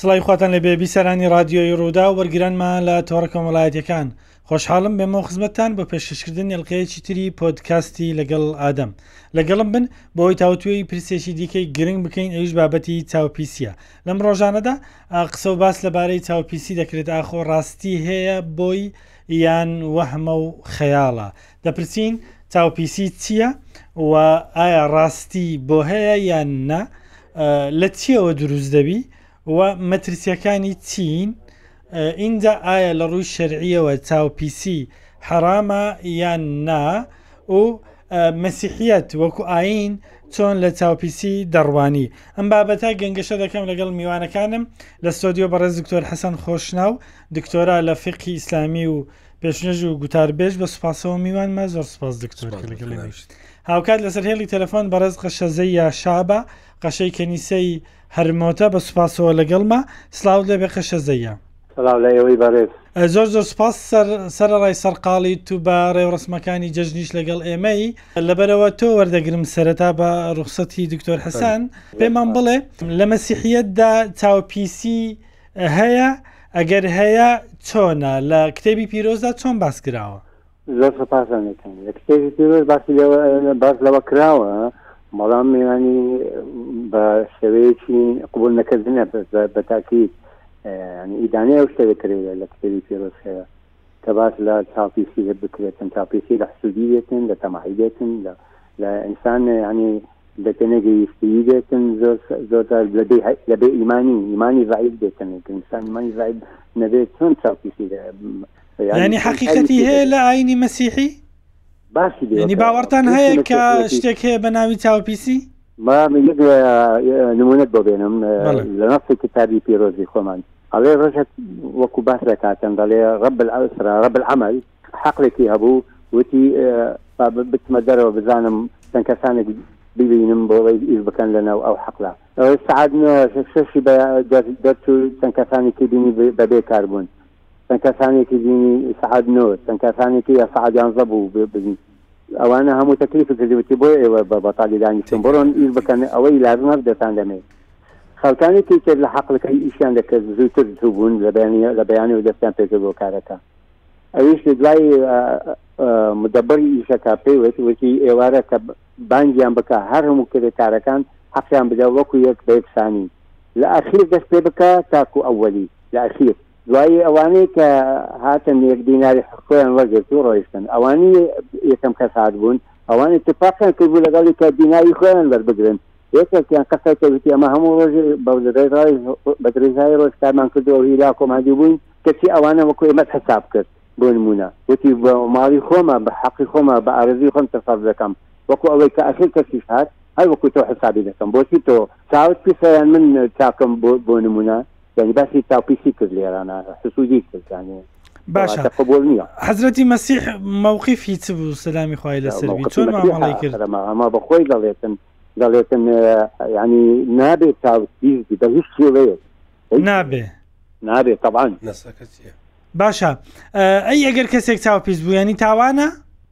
سڵاوی خواتان لێ بێ بیسەرانی ڕادیۆی ڕووداو وەرگرانمان لە تۆڕە کۆمەڵایەتیەکان خۆشحاڵم بێمەوە خزمەتتان بۆ پێشکەشکردنی ئەڵلقەیەکی تری پۆدکاستی لەگەڵ ئادەم لەگەڵم بن بۆی تاوتوێی پرسێکی دیکەی گرنگ بکەین ئەویش بابەتی چاوپیسیە لەم ڕۆژانەدا قسە و باس لەبارەی چاوپیسی دەکرێت ئاخۆ ڕاستی هەیە بۆی یان وەهمە و خەیاڵە دەپرسین چاوپیسی چییە و ئایا ڕاستی بۆ هەیە یان نا، لە چییەوە دروست دەبی و مەترسییەکانی چین، ئینجا ئایا لە ڕووی شەرعییەوە چاوپیسی حەرامە یان نا و مەسیحییەت وەکو ئایین چۆن لە چاوپیسی دەڕوانی، ئەم بابەتە گەنگەشە دەکەم لەگەڵ میوانەکانم لە ستۆدیۆ بەڕێز دکتۆر حەسەن خۆشناو دکتۆرا لە فیقهی ئیسلامی و پێشنێژ و گوتار بێژ بە سوپاسەوە میوانمە زۆر سپاس دکتۆر سپاس کە لەگەڵ دکتۆر. ئێمەیشت. هاوکات لەسەر هێڵی تەلەفۆن بەڕێز قەشەزەی یا شابە قەشەی کەنیسەی هەرمۆتە بە سوپاسەوە لەگەڵمە سلااوت لێبێ قەشەزەیە. سلاو لە ئێوەی بەرێز. زۆر زۆر سپاس سەر سەرەڕای سەرقاڵیت و بە ڕێوڕەسمەکانی جەژنیش لەگەڵ ئێمەی لەبەرەوە تۆ وەردەگرم سەرەتا بە ڕوخسەتی دکتۆر حەسەن پێمان بڵێ لە مەسیحیەتدا چاوپیسی هەیە؟ ئەگەر هەیە چۆنە؟ لە کتێبی پیرۆزدا چۆن باس کراوە؟ زۆر سوپاستان دەکەین لە کتێبی پیرۆز باسی لێوە باس لەوە کراوە بەڵام میوانی بە شێوەیەکی قبول نەکردنە بە تاکید ینی ئیدانەیە و شتێک کردێ لە کتێبی پیرۆز هەیە کە باس لە چاپیسی بکرێتن چاپیسی لە حسودی دێتن لە تەماعی دێتن لە لە ئینسان ینی دەتەنێ گەیشتیی دێتن زۆر زۆر لە بێ ئیمانی ئیمانی ضعیف دێتن ئینسان ئیمانی ضعیف نەبێت چۆن چاوپیسی ینی حقیقەتی هەیە لە ئاینی مەسیحی باشی دێنی باوەڕتان هەیە کە شتێک هەیە بە ناوی چاوپیسی نمونەت بۆ بێنم لە نەفسی کتابی پیرۆزی خۆمان ئەڵێ ڕژەت وەکو باس دەکاتن دەڵێ ڕب العسرا ڕب العمل حەقێکی هەبوو وتی با بچمە دەرەوە بزانم چەند کەسانێک ببینم بۆوەی ئیش بکەن لەناو ئەو حەقلە ئەوەی سەعات نۆ شەشی بە دەرچوو چەند کەسانێکی بینی بەبێ کار بوون چەند کەسانێکی بینی سەعات نۆ چەند کەسانێکی یا سەعات یانزە بوو بزنی ئەوانە هەموو تەکلیفی کردوتی بۆ ئێوە بە بەتالی دانیشتن بڕۆن ئیش بکەن ئەوەی لازم هەب دەتان دەمێ خەڵکانێکی تر لە حەقلەکەی ئیشیان دەکرد زووتر زوو بوون لە بەیانی لە بەیانی و دەستیان پێکرد بۆ کارەکە ئەویش لە دوای مدەبەری ئیشەکە پێی وت وتی ئێوارە کە بانگیان بکە هەر هەموو کرێکارەکان حەقیان بدە وەکو یەک بە یەکسانی لە ئەخیر دەست پێ بکە تاکو ئەوەلی لە ئەخیر دوایی ئەوانەی کە هاتن یەک دیناری حقۆیان وەرگرت و ڕۆیشتن ئەوانی یەکەم کەس هات بوون ئەوانی تفاقیان کردبوو لەگەڵی کە دیناری خۆیان وەربگرن یەکێکیان قسەکە وتی ئەمە هەموو ڕۆژ بەدرێژای ڕۆژ کارمان کردەوە هیلا کۆماندی بووین کەچی ئەوانە وەکو ئێمەت حساب کرد بۆ نمونە وتی بە ماڵی خۆمە بە حەقی خۆمە بە ئارەزوی خۆم تەسەڕف دەکەم وەکو ئەوەی کە ئەخیر کەسیش هات هەر وەکو تۆ حسابی دەکەم بۆچی تۆ چاوت پیسە یان من چاکم بۆ بۆ نمونە یعنی باسی چاوپیسی کرد لێرانە حسودی کرد یعنی باشە کەواتە قبول نییە حەزرەتی مەسیح مەوقیفی چ بوو سەلامی خوای لەسەر بی چۆن مامەڵی کرد ئەمە ئەمە بە خۆی دەڵێتن دەڵێتن اه، یعنی نابێت چاوت پیس بی بە هیچ شێوەیەک نابێ نابێ تەبان نەسەکە چیە باشە ئەی ئەگەر کەسێک چاو پیس بوو ینی تاوانە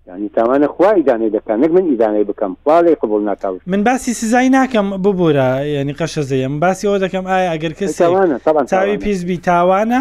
ینی تاوانە خوا ئیدانەی دەکە نەک من ئیدانەی بکەم خواڵی قبول ناکەڵ من باسی سزای ناکەم ببوورە ینی قەشەزەیە من باسی ئەوە دەکەم ئایا ئەگەر کەسێوانە چاوی پیسبی تاوانە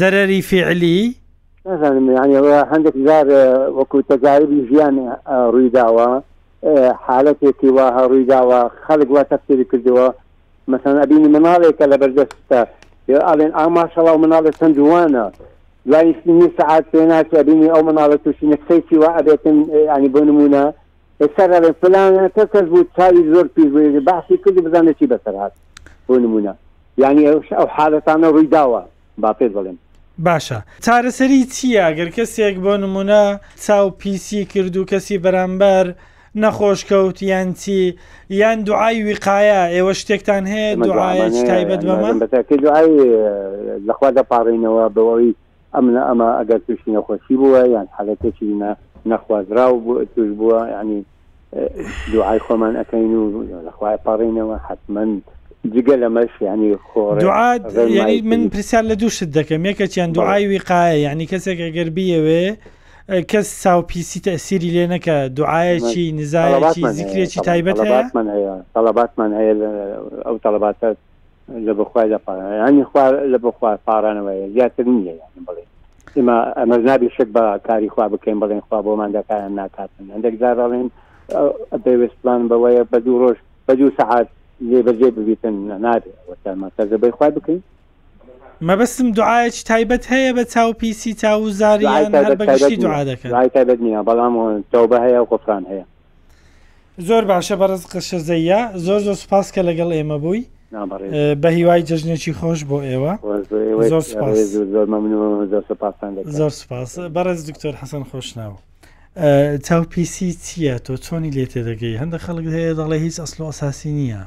زەرەری فیعلی؟ نازانم یانی ئەوە هەندێک جار وەکو تەجاریبی ژیان ڕوویداوە حالەتێکی وا هەڕوویداوە خەلک وا تەفسیری کردووە مەسەن ئەبینی مناڵێکە لە بەردەستە ئاڵێن ئاماشەڵا و مناڵێ چەند جوانە دوای ساعات پێ ناچێ بینی ئەو مناڵە تووشی نەخسەیکی وا ئەبێتن ینی بۆ نمونە ئێستا دەڵێن فلان کە کەس بوو چاوی زۆر پیر بوو بەعسی کردی بزانێت چی بەسەر هات بۆ نمونە یعنی ئەوش ئەو حالەتانە ڕووی داوە با پێت بڵێم باشە چارەسەری چییە گەر کەسێک بۆ نمونە چاو پیسی کرد و کەسی بەرامبەر نەخۆش کەوت یان چی یان دوعای وقاە ئێوە شتێکتان هەیە دوعاە تایبەت بەمە بەتاکی دوعای لەخوا دەپارڕینەوە بەوەی ئەم نە ئەمە ئەگەر توشی نەخۆشی بووە یان حالەتێکی نە نەخوازراو بو توش بووە یعنی دوعای خۆمان ئەکەین و لەخوای پەڕینەوە حتمەن جگە لەمەش یعنی خۆ دوعا یعنی من پرسیار لە دوو شت دەکەم یەکەکیان دوعای وقاە یعنی کەسێک ئەگەر بیەوێ کەس چاو پیسی تەسیری لێ نەکە دوعاەکی نزایەکی زیکرێکی تایبەت هەیە تەڵەباتمان هەیە ئەو تەڵەباتە لە بەخوای لە پارانی خوار لە بەخوار پارانەوەی زیاتر نییە یان بڵێ ئمە ئەمە نابی شک بە کاری خوا بکەین بڵێن خوا بۆمان دەکایان ناکاتن هەندێک جار دەڵێن پێویستمان بەوەیە بە دوو ڕۆژ بە دوو سعات لێ بەجێ ببیتن نابێ وەتەمە تەزە بەی خوا بکەین مەبەستم دوعاەکی تایبەت هەیە بە چاو پیسی چاو و زاریان هەر بەگشتی دوعا دەکەن تایبەت نییە بەڵام تەوبە هەیە و قفران هەیە زۆر باشە بەڕز قشە زەیە زۆر زۆر سپاس کە لەگەڵ ئێمە بووی بە هیوای جەژنێکی خۆش بۆ ئێوە زۆر زۆر سپاس بەڕێز دکتۆر حەسەن خۆشناوە چاوپیسی چییە تۆ چۆنی لێ تێدەگەی هەندە خەڵک هەیە دەڵێ هیچ ئەسلۆ ئەساسی نییە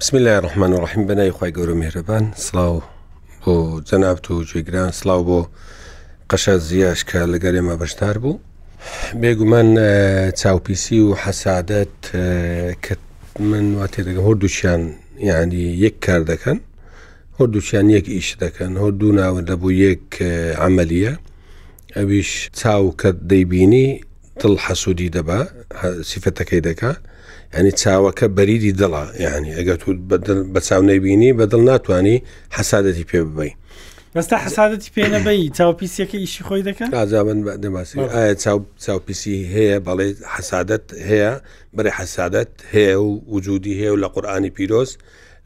بسم اللە الرحمن الرحیم بەنای خی گەورە میهرەبان سلااو بۆ جەنابت و جێگران سلااو بۆ قەشە زیاش کە لەگەر ئێمە بەشدار بوو بێگومان چاوپیسی و حەسادەت کە من وا تێدەگە هەردووچیان یعنی یەک کار دەکەن هەردووچیان یەک ئیش دەکەن هەردوو ناوەندە بۆ یەک عملیە ئەویش چاو کە دەیبینی دڵ حەسودی دەبا سیفەتەکەی دەکا ینی چاوەکە بەریدی دڵە یعنی ئەگەر تو بە چاو نەبینی بە دڵ ناتانی حەسادەتی پێ ببی بەستا حەسادەتی پێ نەبەی چاوپیسیەکە ئیشی خۆی دەکەن ئازابن دەماسی ئایا چاو چاوپیسی هەیە بەڵێ حەسادت هەیە بەێ حەسادت هەیە و وجودی هەیە و لە قورآانی پیرۆست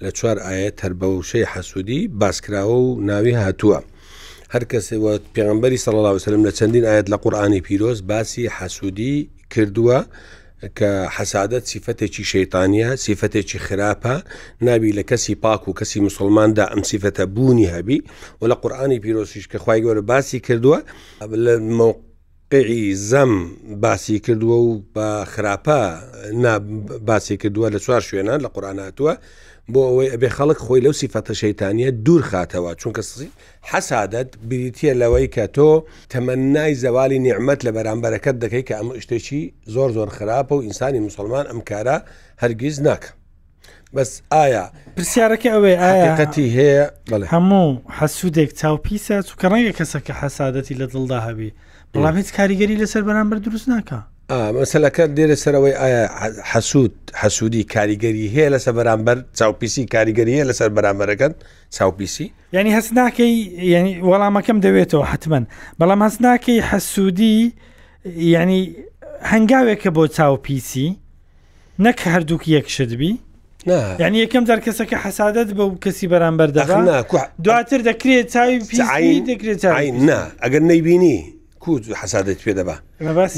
لە چوار ئایەت هەر بە وشەی حەسوودی باسکراوە و ناوی هاتووە هەر کەسێ وە پێغمبەری سەڵ الله وسلم لە چەندین ئاەت لە قورآانی پیرۆز باسی حەسوودی کردووە کە حەسادەت سیفەتێکی شەیتانە سیفەتێکی خراپە ناوی لە کەسی پاک و کەسی مسلماندا ئەم سیفەتە بوونی هەبی و لە قورآانی پیرۆسیش کە خخوای گەورە باسی کردووە لە قیعی زەم باسی کردووە و بە خراپە باسی کردووە لە چوار شوێنان لە قوراناتوە بۆ ئەوەی ئەبێ خەڵک خۆی لەو سیفەتە شەیتانە دوور خاتەوە چونکە سزی حەسادت بریتە لەوەی کە تۆ تەمەنای زەوالی نیعممەت لە بەرامبەرەکەت دەکەی کە ئەمە شتێکی زۆر زۆر خراپە و ئینسانی مسلمان ئەم کارە هەرگیز ناکە بەس ئایا پرسیارەکە ئەوەی ئاەتی هەیە هەموو حەسوودێک چاوپیسە چکە ڕەنگە کەسەکە حەسادەتی لە دڵدا هەبی بەڵام هیچ کاریگەری لەسەر بەرامبەر دروست ناکە مەسلەکە دێرە سەرەوەی ئایا حەسوود حەسوودی کاریگەری هەیە لەسەر بەرامبەر چاوپیسی کاریگەری هەیە لەسەر بەرامبەرەکەن چاوپیسی ینی هەست ناکەی ینی وەڵامەکەم دەوێتەوە حتممەن بەڵام هەست ناکەی حەسوودی ینی هەنگاوێکە بۆ چاوپیسی نەک هەردووک یەک شت بی یعنی یەکەم جار کەسەکە حەسادت بە کەسی بەرامبەر دەخن دواتر دەکرێت چاوی پیسایی دەکرێت نا ئەگەر نەیبینی کووت حەسادت پێ دەبا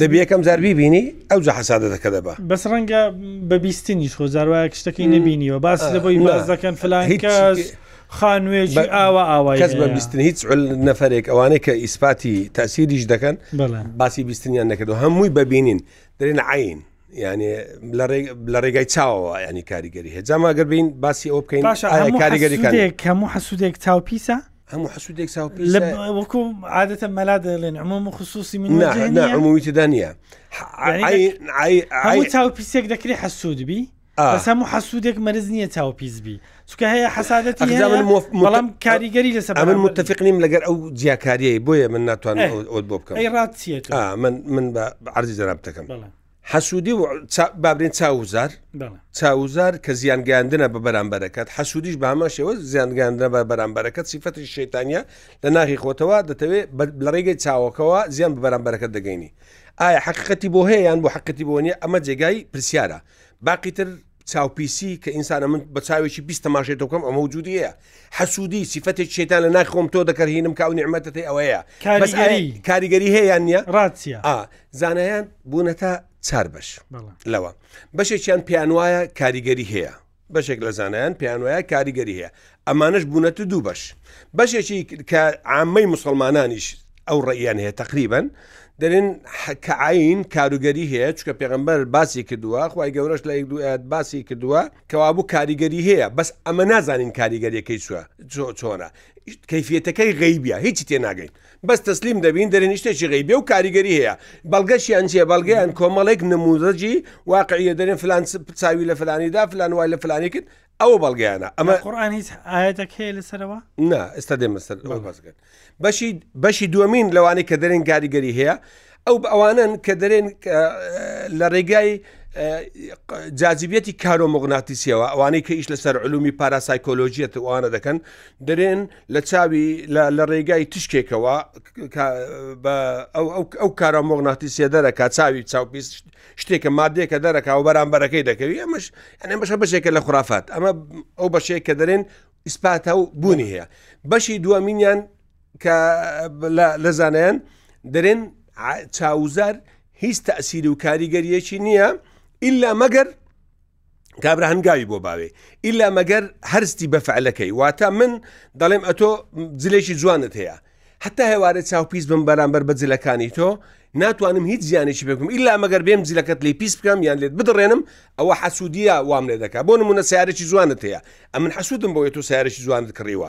دەبی یەکەم جار بیبینی ئەو جا حەسادە دەکە دەبا بەس ڕەنگە بەبیستنی خۆ زاروایە شتەکەی نبینیەوە باس لە بۆی باز دەکەن فلان خانوێژی ئاوا ئاوا کەس بە بیستن هیچ نەفرێک ئەوانەیە کە ئیسپاتی تاسیریش دەکەن باسی بیستنیان نەکردو هەمووی ببینین دەرێنە عین یعنی لە ڕێگای چاوەوە ینی کاریگەری هەیە جاما گەر بین باسی ئەو بکەین کاریگەری هەموو حسودێک تاو پیسە هەموو حسودێک چاو وەکو عادەتە مەلا دەڵێن عموم و خصوصی منموویتدا نییە چاو پیسێک دەکری حسوودبی بەس هەموو حەسوودێک مەرز نییە چاو پیس بی چکە هەیە حەسادەتی بەڵام کاریگەری لەسەر من متفقنیم لەگەر ئەو جیاکاریی بۆیە من ناتوان ئەوت بۆ بکەم ڕات چیت من من بە عرضی جەراب دەکەم حەسوودی و بابرین چاوزار چاوزار کە زیانگەاندنە بە بەرامبەرەکەت حەسوودیش باماشەوە زیانگەاندنە بە بەرامبەرەکەت سیفەتی شێتانە لە ناغی خۆتەوە دەتەوێت لە ڕێگەی چاوەکەەوە زیان بە بەرامبەرەکەت دەگەینی ئایا حقیقەتی بۆ هەیە یان بۆ حقەتی بۆ نیە ئەمە جێگای پرسیارە باقی تر چاوپیسی کە ئینسانە من بە چاوێکی بیست تەماشێت دەکەم ئەمە وجودیە حەسوودی سیفەتێک شێتان لە ناخ خۆم تۆ دەکەرهینم کاو نیعممەتەی ئەوەیە کاریگەری هەیە یان نییە ڕاستە زانایان بوونەتە چار بەش لەوە بەشێکیان پیان وایە کاریگەری هەیە بەشێک لە زانایان پیان وایە کاریگەری هەیە ئەمانەش بونەتە دوو بەش بەشێکی کە عامەی مسلمانانیش ئەو ڕێیان هەیە تقریبن دەرێن حکعین کاروگەری هەیە چکە پێغمبەر باسی کردووە خی گەورەش لە یەکدوات باسی کردووە کەوابوو کاریگەری هەیە بەس ئەمە نازانین کاریگەریەکەی چوە چۆرە کەفیەتەکەی غیبە هیچی تێناگەین بەس تەسلیم دەبین دەرێن شتێکی غیبێ و کاریگەری هەیە بەڵگەشیان جێ بەڵگەیان کۆمەڵێک نموزەجی واقعە دەرێن فلان چاوی لە فلانیدا فلان وای لە فلانی کرد ئەوە بەڵگەیانە ئەمە قڕان هیچ ئاەتەک هەیە لەسەرەوە نا ئێستا دێمەسەر بەزگەن بەشی بەشی دووەمین لەوانی کە دەرێن گاریگەری هەیە ئەو بە ئەوانن کە دەرێن لە ڕێگای جاجبیەتی کارۆ مغناتیسیەوە ئەوانەی کە ئیش لەسەر علومی پاراسایکۆلۆژیەت وانە دەکەن دەرێن لە چاوی لە ڕێگای تشکێکەوە ئەو کارە مغناتیسیە دەرەکە چاوی چاوپیست شتێکە مادەیەکە دەرەکا و بەرامبەرەکەی دەکەوی ئەمەش یعنی ئەمەش بەشێکە لە خرافات ئەمە ئەو بەشەیە کە دەرێن ئیسپاتە و بوونی هەیە بەشی دووەمینیان کە لە- لە زانیان دەرێن ع- چاوزار هیچ تەسیری و کاریگەریەکی نییە ئللا مەگەر کابرا هەنگاوی بۆ باوێ ئیلا مەگەر هەرستی بە فعلەکەی واتە من دەڵێم ئەتۆ جلێکی جوانت هەیە حتا هێوارە چاوپیس بم بەرامبەر بە جلەکانی تۆ ناتوانم هیچ زیانێکی بکم ئیلا مەگەر بێم جلەکەت لی پیس بکەم یان لێت بدڕێنم ئەوە حەسوودیە وام لێ دەکە بۆ نمونە سیارێکی جوانت هەیە ئەمن حەسوودم بۆیە تۆ سیارێکی جوانت کڕیوە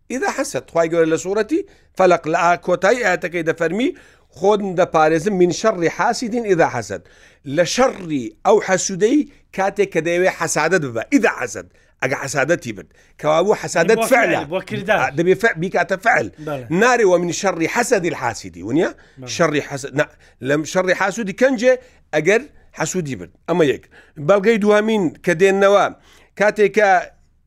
اذا حست خوای گەورە لە سوڕەتی فەلەق لە کۆتایی ئایەتەکەی دەفەرمی خۆتم دەپارێزم من شەڕی حاسیدین اذا حسد لە شەڕی ئەو حەسودەی کاتێک کە دەیەوێ حەسادت ببە اذا حسد ئەگە حەسادەتی برد کەوابوو حەسادت بۆ فعل فعلە بۆ کردار دەبێ فعل بیکاتە فعل بەڵێ. نارێ وە منی شەڕی حەسەدی الحاسیدی ونیە شەڕی حەس نا، لەم شەڕی حاسودی کەنجێ ئەگەر حەسودی برد ئەمە یەک بەڵگەی دوهەمین کە دێننەوە کاتێکە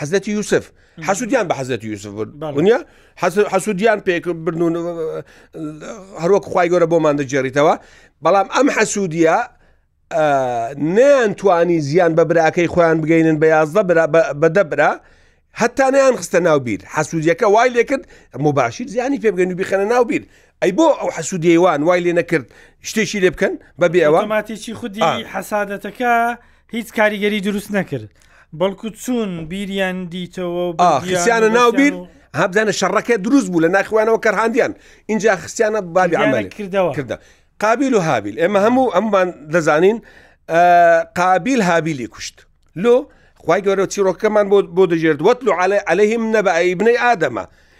حەزەتی یوسف حەسوودیان بە حەزەتی یوسف بردنیا حەسوودیان پێک بردون هەروەک خی گەورە بۆمان دەجێڕیتەوە بەڵام ئەم حەسوودیە نیان توانی زیان بە براکەی خۆیان بگەینن بە یازدە بەدە برا هەتا نیان خستە ناو بیر حەسوودیەکە وای لێکرد مباشیر زیانی پێ بگەن و بخەنە ناو بیر ئەی بۆ ئەو حەسوودیوان وای لێ نەکرد شتێکی لێ بکەن بەبێ ئەوە ماتێکی خودی حەسادەتەکە هیچ کاریگەری دروست نەکرد بەڵکو چوون بیریان دیتەوە و آه، بردیان و خسیانە ناو بەستیان بیر و ها بزانە شەڕەکە دروست بوو لە ناخوانەوە کەرهاندیان اینجا خسیانە بابی کردیانە عمل کردەوە. کردە قابیل و هابیل ئێمە هەموو ئەممان دەزانین آه، قابیل هابیلی کوشت لۆ خوای گەورە چیرۆکەکەمان بۆ بۆ دەژێرد وەتلو علی- علیهم نبأ ابنی ئادەمە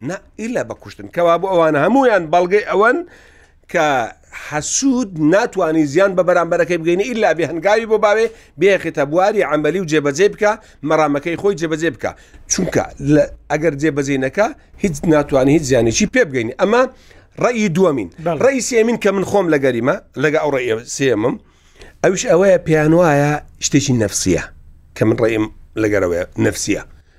نا ئیلا بە کوشتن کەوا بۆ ئەوان هەمویان بەڵگەی ئەوەن کە حەسوود ناتوانانی زیان بە بەرامبەرەکەی بگەینی ئللا بێ هەنگاوی بۆ باوێ بێخێتە بواری ئەمەلی و جێبەجێ بکە مەرامەکەی خۆی جێبەجێ بکە چونکە ئەگەر جێبەجینەکە هیچ ناتوانانی هیچ زیانێکی پێ بگەینی ئەمە ڕێی دووەمین ڕێی سێمین کە من خۆم لە گەریمە لەگە ئەو ڕێ سێمم ئەوش ئەوەیە پێیان وایە شتێکی نەفسیە کە من ڕێم لەگەرەوەە نەفسیە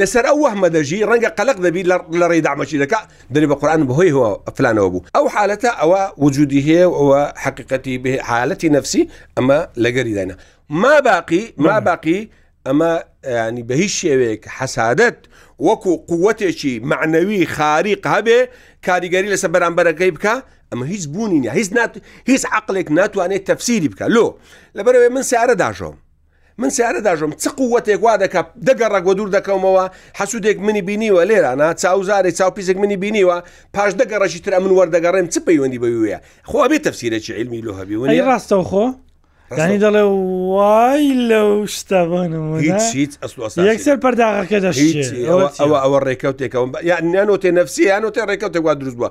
لەسەر ئەو وەهمە دەژی ڕەنگە قەلەق دەبی لە لە ڕێی دەعمەچیدەکا دەری بە قورئان بەهۆی هۆ فلانەوە بوو ئەو حالەتە ئەوە وجودی هەیە و ئەوە حەقیقەتی بێ حالەتی نەفسی ئەمە لەگەری داینا ما باقی ما باقی ئەمە ینی بە هیچ شێوەیەک حەسادەت وەکو قووەتێکی معنەوی خاریق هەبێ کاریگەری لەسەر بەرامبەرەکەی بکە ئەمە هیچ بوونی نیە هیچ نات هیچ عقلێک ناتوانێت تەفسیری بکە لۆ لەبەرەوەی من سارە داژۆم من سەیارە داژۆم چ قووەتێک وا دەکا دە گەڕەک وە دوور دەکەومەوە حەسوودێک منی بینیوە لێرانە چاوزارێک چاوپیسێک منی بینیوە پاش دە گەڕەکی تر ئەمن وەردەگەڕێم چ پەیوەندی بەوێە خۆ ئەبێ تەفسیرێکی علمی لۆ هەبی ونی ئەی ڕاستەو خۆ دانی دەڵێ وای لەو شتابانم هیچ هیچ ئەسڵ ئەساسی یەکسەر پەرداغەکە دەشێت هیچ ئەوە ئەوە ئەوە ڕێکەوتێکەوە یان نیانۆتێ نەفسی یانۆتێ ڕێکەوتێک وا دروست بووە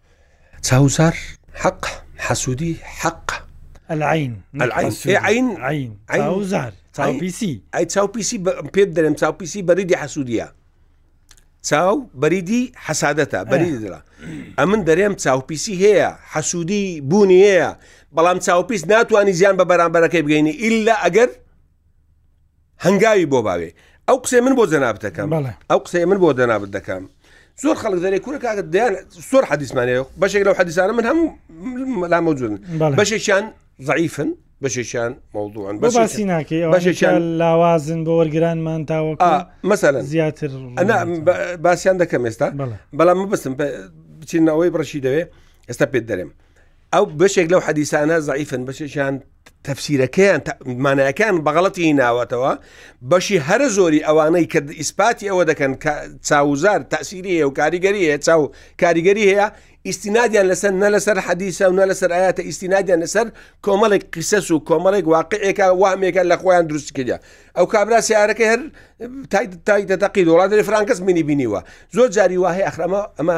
چاوزار حەق حەسوودی حەق العین العین عین عین چاوزار چاوپیسی ئەی چاوپیسی پێ دەرم چاوپیسی بەریدی حەسوودیە چاو بەریدی حەسادەتە بەری دڵە ئەمن دەرێم چاوپیسی هەیە حەسوودی بوونی هەیە بەڵام چاوپیس ناتوانانی زیان بە بەرامبەرەکەی بگەینی ئللا ئەگەر هەنگاوی بۆ باوێ ئەو قسەی من بۆ جەنابت دەکەم ئەو قسەی من بۆ دەنابت دەکەم زۆر خەڵک دەێ کورە کاکە دەیان زۆر حەدیسمانێ بەشێک لەو حەدیسانە من هەموو مەلا مەوجودن بەشێکیان ضعیفن بەشێکیان مەوضوعن بەشی ناکەی بەشێکیان لاوازن بۆ وەرگرانمان تاوە مەسەلەن زیاتر باسییان دەکەم ئێستا بەڵام بەسم بچینەوەی بڕشی دەوێ ئێستا پێت دەرێم ئەو بەشێک لەو حەدیسانە زعیفن بەشێکیان تەفسیرەکەیان مانایەکان بەغڵەتی ناوەتەوە بەشی هەرە زۆری ئەوانەی کە ئیسپاتی ئەوە دەکەن کە چاوزار تاسیری هەیە و کاریگەری هەیە چاو کاریگەری هەیە ئیسینادیان لەسەر نە لەسەر حەدیسە و نە لەسەر ئاەتە ئیسینادیان لەسەر کۆمەڵێک قیسەس و کۆمەڵێک واقعێکە وامێکە لە خۆیان دروست کردە ئەو کابرا سیارەکە هەر تایتە تەقی وڵات فرانکەس منی بینیوە زۆر جاری وهەیە ئەخرەمە ئەمە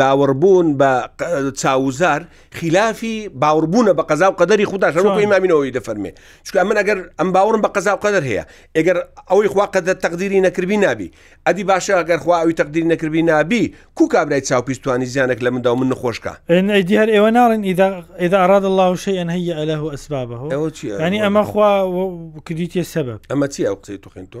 باوەڕبوون بە چاوزار خلافی باوەڕبوونە بە قەزا و قەدەری خوددا شەرۆی مامینەوەی دەفەرمێ چکە من ئەگەر ئەم باوەڕم بە قەزا و قەدەر هەیە ئەگەر ئەوەی خوا قەدە تەقدیری نەکردبی نابی ئەدی باشە ئەگەر خوا ئەوی تەقدیری نەکردبی نابی کو کابرای چاوپیستوانی زیانێک لە مندا و من نخۆشکە ئەدی هەر ئێوە ناڵین ئیدا ئاراد الله و شەیەن هەیە ئەله و ئەسبابە ینی ئەمە خوا کردیتە سەبەب ئەمە چی ئەو قسەی توخین تۆ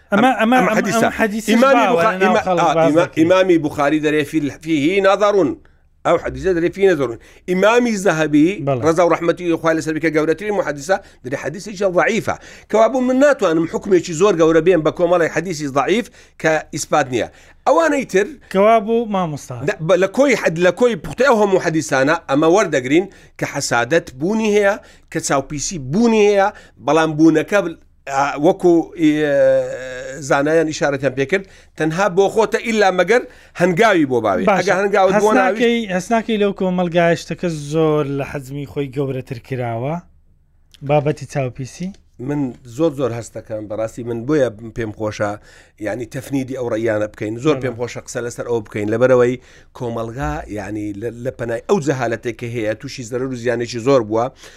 ئیمامی بخاری دەرێ فیهی نادارون ئەو حەدیزە دەێ فی نەزۆرن ئیمامی زەهبی ڕزا و ڕحمەتی خخوای لە سەرکە گەورەترین محدیسە دەێ حەدیسی جە ضعیفە کەوابوو من ناتوانم حکومێکی زۆر گەورە بێن بە کۆمەڵی حەدیسی ضعیف کە ئیسپات نییە ئەوانەی تر کەوا بوو مامۆستا لە کۆی حد لە کۆی پوختی ئەو هەموو حەدیسانە ئەمە وەردەگرین کە حەسادت بوونی هەیە کە چاوپیسی بوونی هەیە بەڵام بوونەکە وەکو زانایان ئیشارەتیان پێکرد تەنها بۆ خۆتە ئیلا مەگەر هەنگاوی بۆ باوی هەسناکەی لەو کۆمەلگایشتەکە زۆر لە حەزمی خۆی گەورەتر کراوە بابەتی چاوپیسی من زۆر زۆر هەستەکەم بەڕاستی من بۆیە پێم خۆشە ینی تەفنیدی ئەو ڕیانە بکەین زۆر پێم خۆشە قسە لەسەر ئەو بکەین لەبەرەوەی کۆمەلگا ینی لە پەنای ئەو جەهالەتێک کە هەیە تووشی زەرەر و زیانێکی زۆر بووە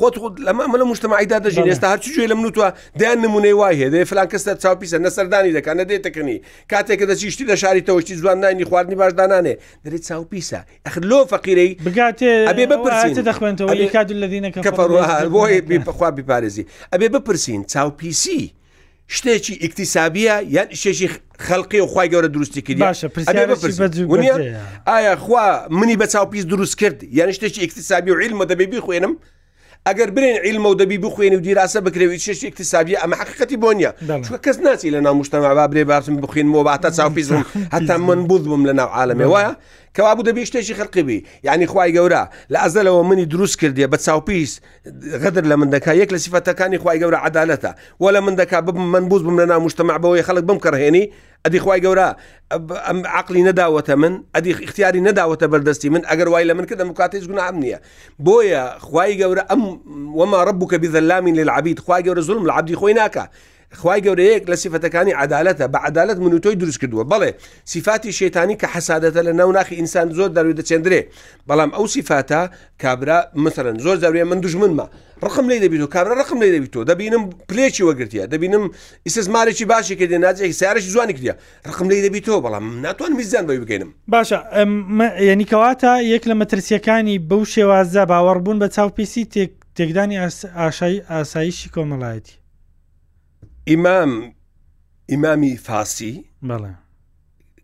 خۆت خود لەمە مە لە مشتماعیدا دەژین ئێستا هەرچ جوێ لە منوتوە دەیان نمونەی وای هەیە دەێ فلان کەسەر چاوپیسە نەسەردانی دەکات نەدێتەکەنی کاتێکە دەچیشتی لە شاری تەوەشتی جوان نانی خواردنی باشدانانێ دەێت چاوپیسە ئەخر لۆ فەقیرەی بگاتێ ئەبێ بپرسێت دەخوێنەوە لەدینەکە بۆی بخوا بپارێزی ئەبێ بپرسین چاوپیسی شتێکی ئیکتیسابیە یان شێشی خەلقی و خی گەورە دروستی کرد باشە ئایا خوا منی بە چاو پیس دروست کرد یان شتێکی ئیکتیسابی و علمە دەبێ بخوێنم ئەگەر برێن علمە و دەبی بخوێن و دیراسە بکرێوی شێشی ئیکتیسابی ئەمە حقیقەتی بۆ نیە چوە کەس ناچی لە نامشتەما با برێ باسم بخوێنمەوە باتە چاو پیس بووم هەتا من بوز بووم لە ناو عاالمێ وایە کەوابوو دەبی شتێکی خەلقی بی یعنی خی گەورە لە ئەزەلەوە منی دروست کردێ بە چاو پیس غەدر لە من دەکا یەک لە سیفەتەکانی خوای گەورە عەدالەتە وە لە من دەکا ببم من بوز بم لە ناو مشتمە بەوەی خەڵک بم کڕهێنی ئەدی خوای گەورە ئەم عقلی نەداوەتە من ئەدی اختیاری نەداوەتە بەردەستی من ئەگەر وای لە من کردم کاتێک گوناام نییە بۆیە خوای گەورە ئەم وەما ڕبوو کە بزەلامی للعبید خوای گەورە زلم لە عبدی خۆی ناکە خوای گەورە یەک لە سیفەتەکانی عدالەتە بە عدالەت من و تۆی دروست کردووە بەڵێ سیفاتی شێتانی کە حەسادەتە لە ناو ناخی ئینسان زۆر دەروی دەچێندرێ بەڵام ئەو سیفاتە کابرا مثلەن زۆر زاروێ من دژمنمە ڕقم لی دەبیت و کابرا ڕقم لی دەبیت تۆ دەبینم پلێکی وەگرتیە دەبینم ئیسس مارێکی باشی کردێ ناجێکی سیارش جوانی کردە ڕقم لی دەبیت تۆ بەڵام ناتوان میزان بەوی بگەینم باشە یعنی کەواتە یەک لە مەترسیەکانی بەو شێوازە باوەڕبوون بە چاوپیسی تێک تێکدانی ئاشایی ئاسایشی کۆمەڵایەتی ئیمام ئیمامی فاسی بەڵێ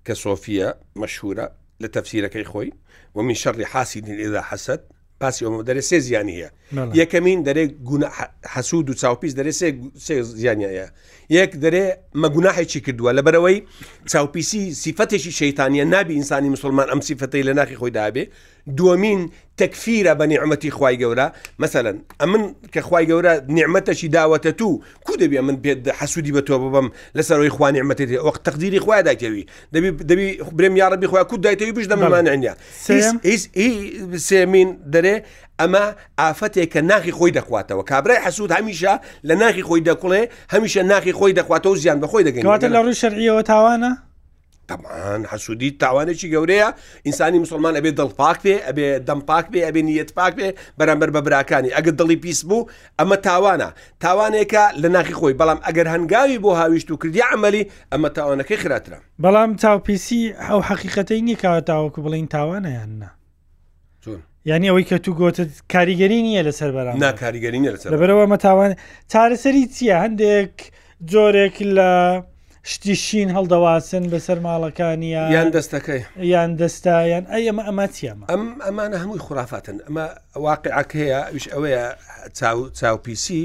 کە سۆفیە مەشهورە لە تەفسیرەکەی خۆی و من شەڕی حاسی ئێدا حەسەد پاسی ئەومە دەرێ سێ زیانی هەیە بەڵێ. یەکەمین دەرێ گونا- ح- حەسود و چاوپیس دەرێ سێ گو- سێ زیانایە یەک دەرێ مەگوناحێکی کردووە لە بەرەوەی چاوپیسی سیفەتێکی شەیتانە نابی ئینسانی مسلمان ئەم سیفەتی لە ناخی خۆی دابێ دووەمین تەکفیرە بە نیعمەتی خوای گەورە مەسەلەن ئەمن کە خوای گەورە نیعمەتەشی داوەتە تو کو دەبێ من پێت حەسوودی بە تۆ ببم لەسەرەوەی خوا نیعمەتێتی وەخت تەقدیری خوای دایتەوی دەبی دەبی برێم یاڕبی خوا کو دایتەوی بش دەمانەنیا سێمین دەرێ ئەمە ئافەتێک کە ناخی خۆی دەخواتەوە کابرای حەسوود هەمیشە لە ناخی خۆی دەکڵێ هەمیشە ناخی خۆی دەخواتەوە زیان بەخۆی دەگەواتە لە ڕووی شەرعیەوە تاوانە تەبعان حەسوودی تاوانێکی گەورەیە ئینسانی مسلمان ئەبێ دڵ پاک بێ ئەبێ دەم پاک بێ ئەبێ نیەت پاک بێ بەرامبەر بە براکانی ئەگە دڵی پیس بوو ئەمە تاوانە تاوانێکە لە ناخی خۆی بەڵام ئەگەر هەنگاوی بۆ هاویشت و کردی ئەمەلی ئەمە تاوانەکەی خراترە بەڵام چاوپیسی ئەو حەقیقەتەی نیکەوە تاوەکو بڵین تاوانەیان نا ینی ئەوەی کە تو گوتت کاریگەری نییە لەسەر بەرام ناکاریگەری نیە لەسەر بەرەوە مەتاوان چارەسەری چییە هەندێک جۆرێک لە شتی شین هەڵدەواسن بەسەر ماڵەکانیە یان دەستەکەی یان دەستا یان ئە ئەمە ئەمە چیەمە ئەم ئەمانە هەمووی خرافاتن ئەمە واقعەکەەیە ئەوش ئەوەیە چاو چاوپیسی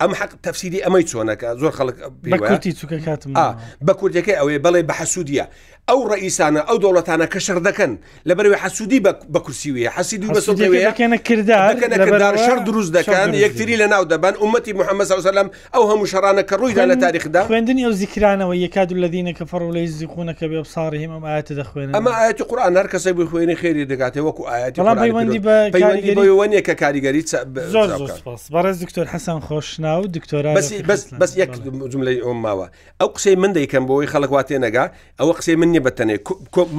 ئەم حەق تەفسیری ئەمەی چۆنەکە زۆر خەڵک بەکورتی چووکە کاتم بە کوردەکەی ئەوەیە بەڵێ بە حەسوودیە ئەو ڕئیسانە ئەو دەوڵەتانە کە شەر دەکەن لە بەروی حەسوودی بە کورسیویە حەسیدی بەسەکەنە کردار شەر دروست دەکەن یەکتری لە ناو دەبەن ومەتی محەممە سەوسەلم ئەو هەموو شەرانە کە ڕوویدا لە تاریخدا خوێندنی ئەو زیکرانەوە یەکات و لەدینە کە فەڕ لەی زیخونەکە بێ ساڕیم ئەم ئاەتە دەخوێن ئەمە ئاەتی قورآان هەر کەسەی بخوێنی خێری دەگاتێ وەکو ئاەتی پەیوەندی بەوەنیە کە کاریگەری زۆر بەڕێز دکتۆر حەسەن خۆشناو دکتۆرا بەس بەس بەس یەک جملەی ئەوم ماوە ئەو قسەی من دەیکەم بۆی خەڵک واتێ نەگا ئەوە قسەی من نیە بەتەنێ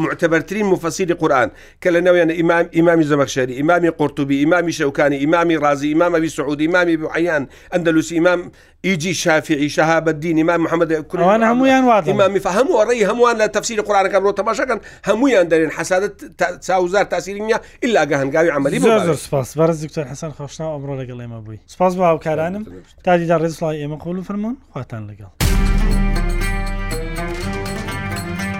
معتەبەرترین مفەسیری قورآن کە لە ناویانە ئیمام ئیمامی زەمەخشەری ئیمامی قورتوبی ئیمامی شەوکانی ئیمامی ڕازی ئیمامەوی سعودی ئیمامی بوعیان ئەندەلوسی ئیمام ئیجی شافعی شەهابەدین ئیمام محمد کوری ئەوان ئیمام- هەمویان وادە ئیمامی فە هەموو ڕێی هەمووان لە تەفسیری قورانەکان ڕۆ تەماشەکەن هەمویان دەرێن حەسادت تا- چاوزار تاسیری نیە ئللا گە هەنگاوی عملی زۆر زۆر سپاس بەڕز دکتۆر حەسەن خۆشناو ئەمڕۆ لەگەڵ ئێمە بووی سپاس بۆ هاوکارانم تا دیدار ڕێز سڵاوی ئێمە قوڵ و فرمونون خواتان لەگەڵ